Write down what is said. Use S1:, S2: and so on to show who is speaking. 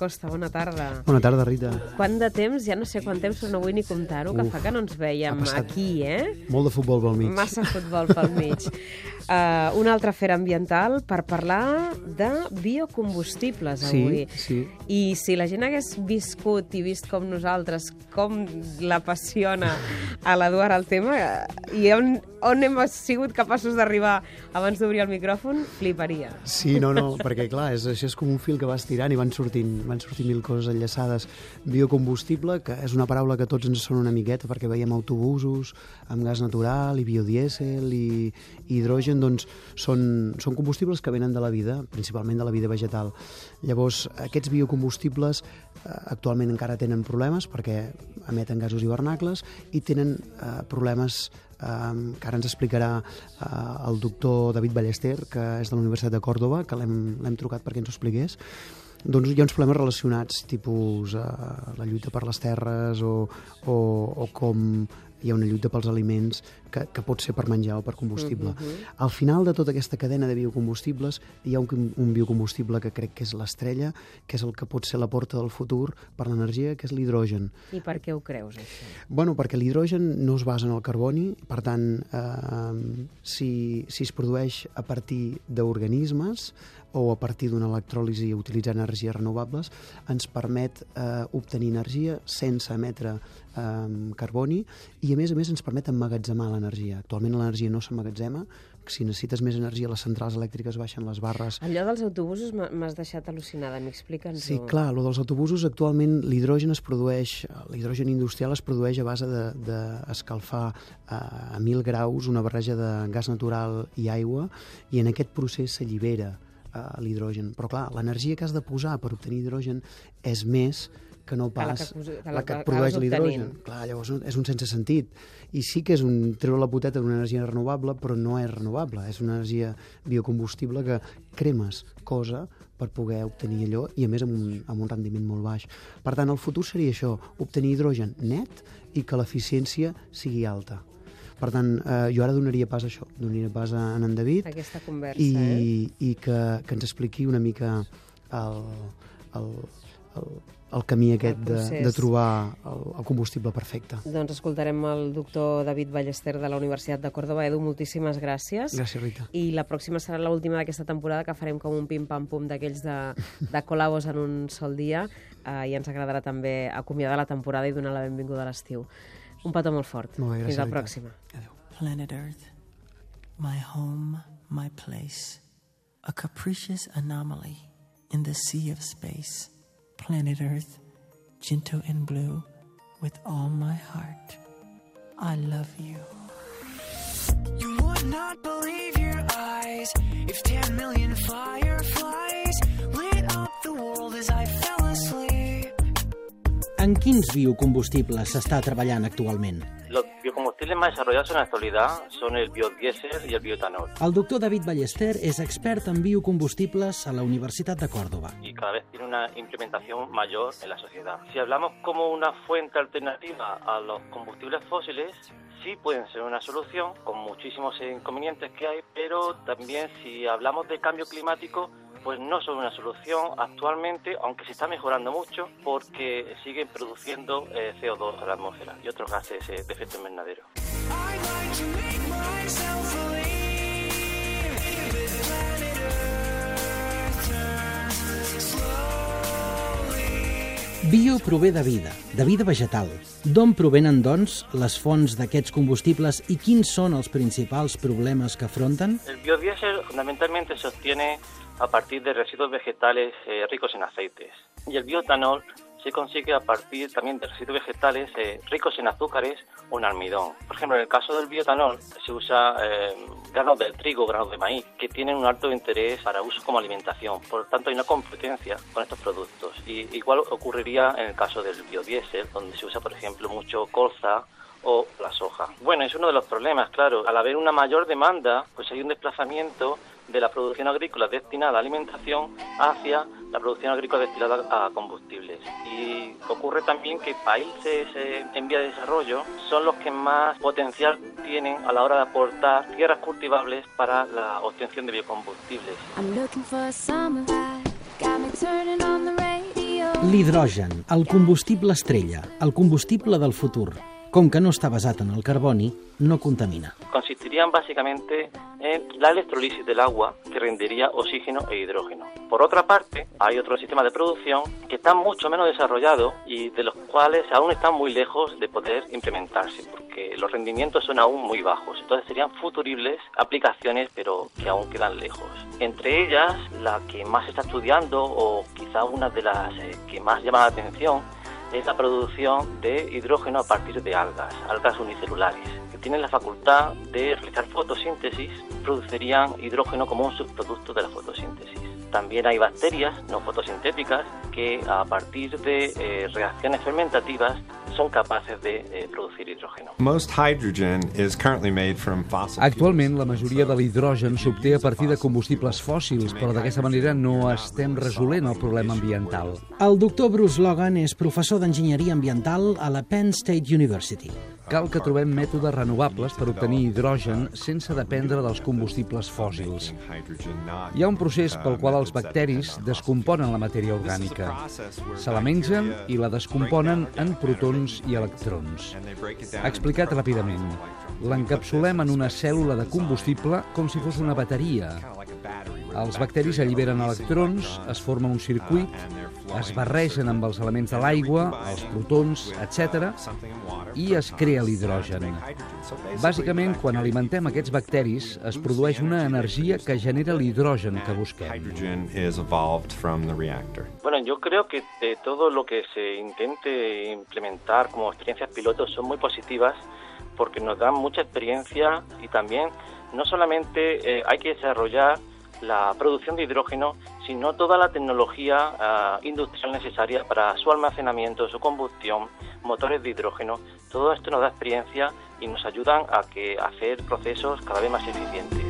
S1: Costa, bona tarda.
S2: Bona tarda, Rita.
S1: Quant de temps, ja no sé quant temps, però no vull ni comptar-ho, que
S2: Uf,
S1: fa que no ens veiem aquí, eh?
S2: Molt de futbol pel mig.
S1: Massa futbol pel mig. Uh, una altra fera ambiental per parlar de biocombustibles
S2: Sí,
S1: avui.
S2: sí.
S1: I si la gent hagués viscut i vist com nosaltres, com l'apassiona a l'Eduard el tema, eh, i on, on hem sigut capaços d'arribar abans d'obrir el micròfon, fliparia.
S2: Sí, no, no, perquè clar, és, això és com un fil que vas tirant i van sortint, van sortint mil coses enllaçades. Biocombustible, que és una paraula que tots ens sona una miqueta perquè veiem autobusos amb gas natural i biodièsel i, hidrogen, doncs són, són combustibles que venen de la vida, principalment de la vida vegetal. Llavors, aquests biocombustibles eh, actualment encara tenen problemes perquè emeten gasos hivernacles i tenen eh, problemes eh, que ara ens explicarà eh, el doctor David Ballester, que és de la Universitat de Còrdoba, que l'hem trucat perquè ens ho expliqués, doncs hi ha uns problemes relacionats, tipus eh, la lluita per les terres o, o, o com hi ha una lluita pels aliments que, que pot ser per menjar o per combustible. Al final de tota aquesta cadena de biocombustibles hi ha un, un biocombustible que crec que és l'estrella, que és el que pot ser la porta del futur per l'energia, que és l'hidrogen.
S1: I per què ho creus, això?
S2: Bueno, perquè l'hidrogen no es basa en el carboni, per tant, eh, si, si es produeix a partir d'organismes o a partir d'una electròlisi utilitzant energies renovables, ens permet eh, obtenir energia sense emetre eh, carboni i, a més a més, ens permet emmagatzemar l'energia. Actualment l'energia no s'emmagatzema, si necessites més energia, les centrals elèctriques baixen les barres
S1: Allò dels autobusos m'ha- m'has deixat al·lucinada, m'explica'ns-ho.
S2: Sí, clar, lo dels autobusos actualment l'hidrogen es produeix, l'hidrogen industrial es produeix a base d'escalfar de, de a 1.000 graus una barreja de gas natural i aigua i en aquest procés s'allibera eh, l'hidrogen. Però clar, l'energia que has de posar per obtenir hidrogen és més que no
S1: Que la
S2: pas
S1: que que la
S2: la que et produeix l'hidrogen. Clar, llavors és un sense sentit. I sí que és un treure la poteta d'una energia renovable, però no és renovable. És una energia biocombustible que cremes cosa per poder obtenir allò i a més amb un, amb un rendiment molt baix. Per tant, el futur seria això, obtenir hidrogen net i que l'eficiència sigui alta. Per tant, eh, jo ara donaria pas a això, donaria pas a en, en David
S1: Aquesta conversa,
S2: i,
S1: eh?
S2: i que, que ens expliqui una mica el, el, el, el camí aquest de,
S1: procés.
S2: de trobar el, el combustible perfecte.
S1: Doncs escoltarem el doctor David Ballester de la Universitat de Còrdoba. Edu, moltíssimes gràcies.
S2: Gràcies, Rita.
S1: I la pròxima serà l'última d'aquesta temporada, que farem com un pim-pam-pum d'aquells de, de col·labos en un sol dia. Eh, I ens agradarà també acomiadar la temporada i donar la benvinguda a l'estiu. Un petó molt fort.
S2: Molt bé, gràcies,
S1: Fins la pròxima.
S2: Adéu.
S3: Planet Earth, my home, my place, a capricious anomaly in the sea of space. Planet Earth, gentle and blue, with all my heart. I love you.
S4: You would not believe your eyes if 10 million fireflies lit up the world as I fell asleep.
S5: En quins biocombustibles s'està treballant actualment?
S6: Los biocombustibles más desarrollados en la actualidad son el biodiesel y el bioetanol.
S5: El doctor David Ballester és expert en biocombustibles a la Universitat de Còrdoba.
S6: y cada vez tiene una implementación mayor en la sociedad. Si hablamos como una fuente alternativa a los combustibles fósiles, sí pueden ser una solución, con muchísimos inconvenientes que hay, pero también si hablamos de cambio climático, pues no son una solución actualmente, aunque se está mejorando mucho, porque siguen produciendo eh, CO2 a la atmósfera y otros gases eh, de efecto invernadero.
S5: Bio prové de vida, de vida vegetal. D'on provenen, doncs, les fonts d'aquests combustibles i quins són els principals problemes que afronten?
S6: El biodiesel fundamentalmente se obtiene a partir de residuos vegetales eh, ricos en aceites y el bioetanol se consigue a partir también de residuos vegetales eh, ricos en azúcares o en almidón. Por ejemplo, en el caso del bioetanol se usa eh, granos del trigo, granos de maíz, que tienen un alto interés para uso como alimentación. Por lo tanto, hay una competencia con estos productos. Y igual ocurriría en el caso del biodiesel, donde se usa, por ejemplo, mucho colza o la soja. Bueno, es uno de los problemas, claro. Al haber una mayor demanda, pues hay un desplazamiento de la producción agrícola destinada a alimentación hacia la producción agrícola destinada a combustibles. Y ocurre también que países en vía de desarrollo son los que más potencial tienen a la hora de aportar tierras cultivables para la obtención de biocombustibles.
S5: L'hidrogen, el combustible estrella, el combustible del futur, com que no està basat en el carboni, no contamina.
S6: Consistirían básicamente en la electrolisis del agua que rendería oxígeno e hidrógeno. Por otra parte, hay otros sistemas de producción que están mucho menos desarrollados y de los cuales aún están muy lejos de poder implementarse, porque los rendimientos son aún muy bajos. Entonces serían futuribles aplicaciones, pero que aún quedan lejos. Entre ellas, la que más se está estudiando, o quizá una de las eh, que más llama la atención, es la producción de hidrógeno a partir de algas, algas unicelulares, que tienen la facultad de realizar fotosíntesis, producirían hidrógeno como un subproducto de la fotosíntesis. También hay bacterias no fotosintéticas que a partir de eh, reacciones fermentativas son capaces de eh, producir hidrógeno.
S7: Most hydrogen is currently made from fossil
S8: Actualment, la majoria de l'hidrogen s'obté a partir de combustibles fòssils, però d'aquesta manera no estem resolent el problema ambiental.
S5: El doctor Bruce Logan és professor d'enginyeria ambiental a la Penn State University.
S8: Cal que trobem mètodes renovables per obtenir hidrogen sense dependre dels combustibles fòssils. Hi ha un procés pel qual els bacteris descomponen la matèria orgànica. Se la mengen i la descomponen en protons i electrons. Explicat ràpidament, l'encapsulem en una cèl·lula de combustible com si fos una bateria. Els bacteris alliberen electrons, es forma un circuit, es barregen amb els elements de l'aigua, els protons, etc i es crea l'hidrogen. Bàsicament, quan alimentem aquests bacteris, es produeix una energia que genera l'hidrogen que busquem.
S7: hydrogen is evolved from the reactor.
S6: Bueno, yo creo que de todo lo que se intente implementar como experiencias pilotos son muy positivas porque nos dan mucha experiencia y también no solamente eh, hay que desarrollar la producción de hidrógeno, sino toda la tecnología ah, industrial necesaria para su almacenamiento, su combustión, motores de hidrógeno. Todo esto nos da experiencia y nos ayudan a hacer procesos cada vez más eficientes.